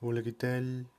Hola, ¿qué tal?